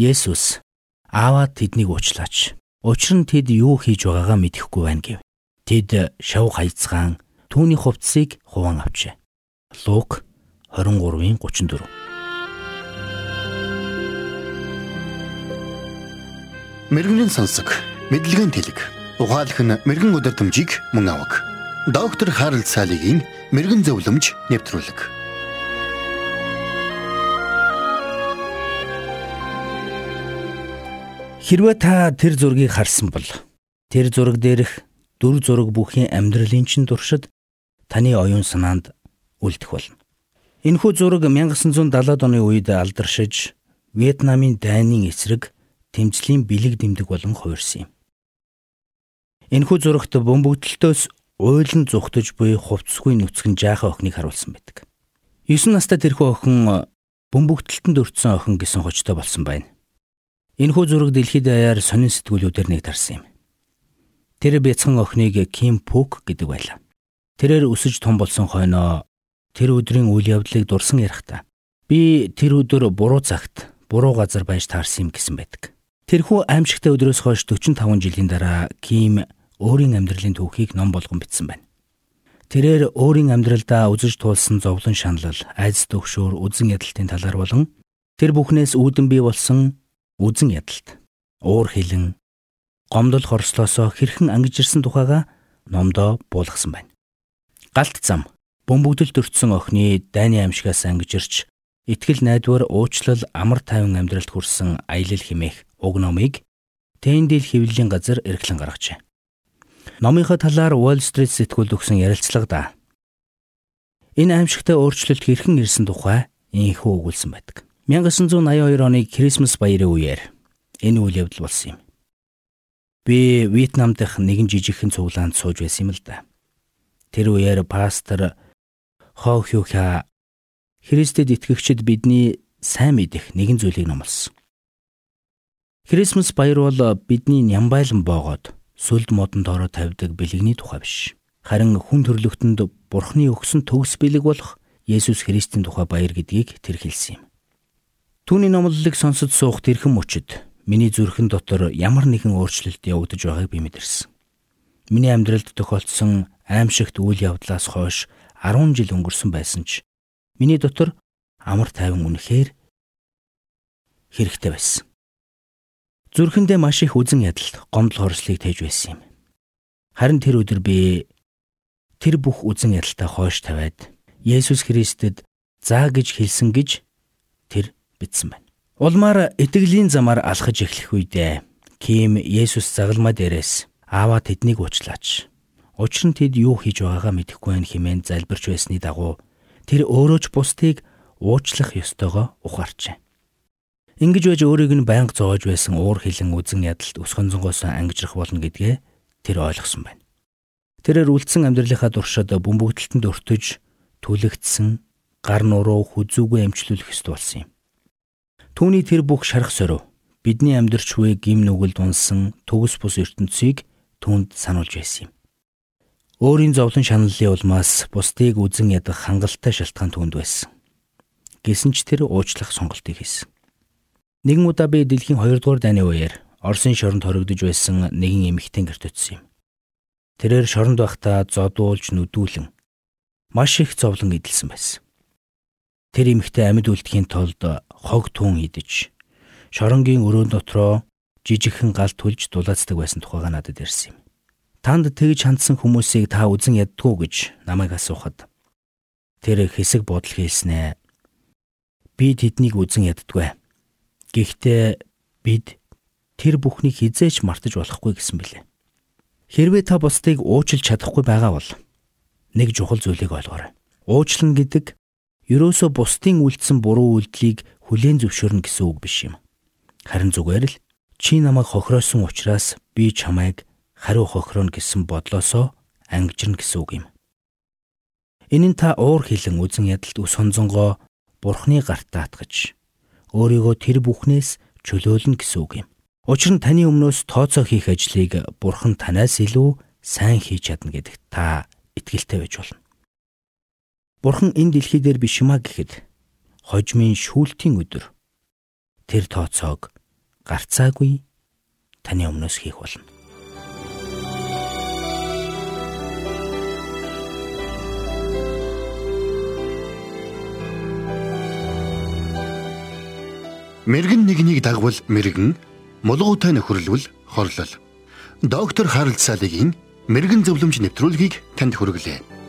Есүс Аавад тэднийг уучлаач. Учир нь тэд юу хийж байгаагаа мэдэхгүй байна гэв. Тэд шав хайцгаан түүний хувцсыг хуваан авчээ. Лук 23-ын 34. Мэргэний сонсог, мэдлэгийн тэлэг. Ухаалх нь мэрэгэн өдөртөмжийг мөн авах. Доктор Харалт цаалогийн мэрэгэн зөвлөмж нэвтрүүлэг. Хэрвээ та тэр зургийг харсан бол тэр зураг дээрх дүр зураг бүхийн амьдралын чин туршид таны оюун санаанд үлдэх болно. Энэхүү зураг 1970-ад оны үед алдаршиж Вьетнамын дайнын эсрэг тэмцлийн бэлэг дэмдэг болон хувирсан юм. Энэхүү зурагт бөмбөгдөлтөөс уйлан зүхтэж буй хувцсгүй нүцгэн жаахан охиныг харуулсан байдаг. 9 настай тэрхүү охин бөмбөгдөлтөнд өртсөн охин гэсэн хочтой болсон байна. Энэхүү зураг дэлхийд даяар сонин сэтгүүлүүдээр нэгдэрсэн юм. Тэр бяцхан охиныг Ким Пук гэдэг байлаа. Тэрээр өсөж том болсон хойноо тэр өдрийн үйл явдлыг дурсан ярихдаа би тэр өдөр буруу цагт буруу газар байж таарсан юм гэсэн байдаг. Тэрхүү аимшигтай өдрөөс хойш 45 жилийн дараа Ким өөрийн амьдралын түүхийг ном болгон бичсэн байна. Тэрээр өөрийн амьдралдаа үзэж туулсан зовлон шаналл, айц төгшөөр, үзэн ядалтын талаар болон тэр бүхнээс үүдэн бий болсон үзэн ядалт, уур хилэн, гомдол хорслоосоо хэрхэн ангижирсан тухайга номдоо буулгасан байна. Галт зам бөмбөгдөлд өртсөн охины дайны амьшгаас ангижирч итгэл найдвар уучлал амар тайван амьдралд хүрсэн аялал химээх уг номыг Тэндэл хэвлэлийн газар эрхлэн гаргажээ. Номынхоо талаар Wall Street сэтгүүлд өгсөн ярилцлагада энэ аимшигтай өөрчлөлт хэрхэн ирсэн тухай инхүү өгүүлсэн байдаг. 1982 оны Крисмас баярын үеэр энэ үйл явдал болсон юм. Би Вьетнам дахь нэгэн жижигхэн цуглаанд сууж байсан юм л да. Тэр үеэр пастор Хоо Хюха Христэд итгэгчид бидний сайн мэдэх нэгэн зүйлийг номлосон. Крисмас баяр бол бидний нямбайлан боогод сүлд модонд ороо тавьдаг бэлэгний тухай биш. Харин хүн төрлөختөнд Бурхны өгсөн төгс бэлэг болох Есүс Христийн тухай баяр гэдгийг тэр хэлсэн юм. Түүний номлолыг сонсож суух тэрхэн мөчөд миний зүрхэн дотор ямар нэгэн өөрчлөлт явагдаж байгааг би мэдэрсэн. Миний амьдралд тохиолдсон аимшигт үйл явдлаас хойш 10 жил өнгөрсөн байсан ч миний дотор амар тайван үнэхээр хэрэгтэй байсан. Зүрхэндээ маш их үзен ядалт, гомдол хорслыг тээж байсан юм. Харин тэр өдөр би тэр бүх үзен ядалтаа хойш тавиад Есүс Христэд заа гэж хэлсэн гэж тэр бичсэн байна. Улмаар итгэлийн замаар алхаж эхлэх үедээ Ким Есүс загалмаа дээрээс ааваа тэднийг уучлаач. Учир нь тэд юу хийж байгаагаа мэдэхгүй байх хэмээн залбирч байсны дагуу тэр өөрөө ч бусдыг уучлах ёстойгоо ухаарчээ. Ингэж байж өөрийг нь байнга зоож байсан уур хилэн үзэн ядалт өсгөнзөнгөөс ангижрах болно гэдгээ тэр ойлгосон байна. Тэрээр үлдсэн амьдралынхаа туршид бөмбөгдөлтөнд өртөж, түлэгдсэн, гар нуруу хүзүүгүй эмчлүүлэх ёстой болсон юм. Түүний тэр бүх шарх сорив бидний амьдрч буй гим нүгэлд унсан төгс бус ертөнцийг түүнд сануулж байсан юм. Өөрийн зовлон шаналлын улмаас бусдыг үзен ядах хангалттай шалтгаан түүнд байсан. Гэсэн ч тэр уучлах сонголтыг хийсэн. Нэгэн удаа би дэлхийн 2 дугаар дайны үеэр Оросын шоронд хоригдож байсан нэгэн эмэгтэй гэрт очив юм. Тэрээр шоронд байхдаа зодуулж нүдүүлэн маш их зовлон эдэлсэн байсан. Тэр эмэгтэй амьд үлдэхийн тулд хог түн идэж шоронгийн өрөөнд дотроо жижигхэн гал түлж дулаацдаг байсан тухайга надад ирсэн юм. Танд тэгж хандсан хүмүүсийг та үзен яддгүү гэж намайг асуухад тэр хэсэг бодол хийснэ. Би тэднийг үзен яддгүй. Гэхдээ бид тэр бүхнийг хизээч мартаж болохгүй гэсэн билээ. Хэрвээ та бусдыг уучлж чадахгүй байгаа бол нэг чухал зүйлийг ойлгоорой. Уучлан гэдэг ерөөсө бусдын үлдсэн буруу үйлдэлийг хүлээн зөвшөөрнө гэсэн үг биш юм. Харин зүгээр л чи намайг хохироосон учраас би чамайг хариу хохирооно гэсэн бодлосоо ангижирна гэсэн үг юм. Энэ нь та уур хилэн үзен ядалт ус хонзонгоо бурхны гартаа атгаж өөрийгөө тэр бүхнээс чөлөөлнө гэсэн үг юм. Учир нь таны өмнөөс тооцоо хийх ажлыг бурхан танаас илүү сайн хийж чадна гэдэгт та итгэлтэй байж болно. Бурхан энэ дэлхий дээр биш юмаа гэхэд хожмын шүүлтийн өдөр тэр тооцоог гарцаагүй таны өмнөөс хийх болно. Мэргэн нэгнийг дагвал мэргэн, мулгуутай нөхөрлөл хорлол. Доктор Харалт Салигийн мэрэгэн зөвлөмж нэвтрүүлгийг танд хүргэлээ.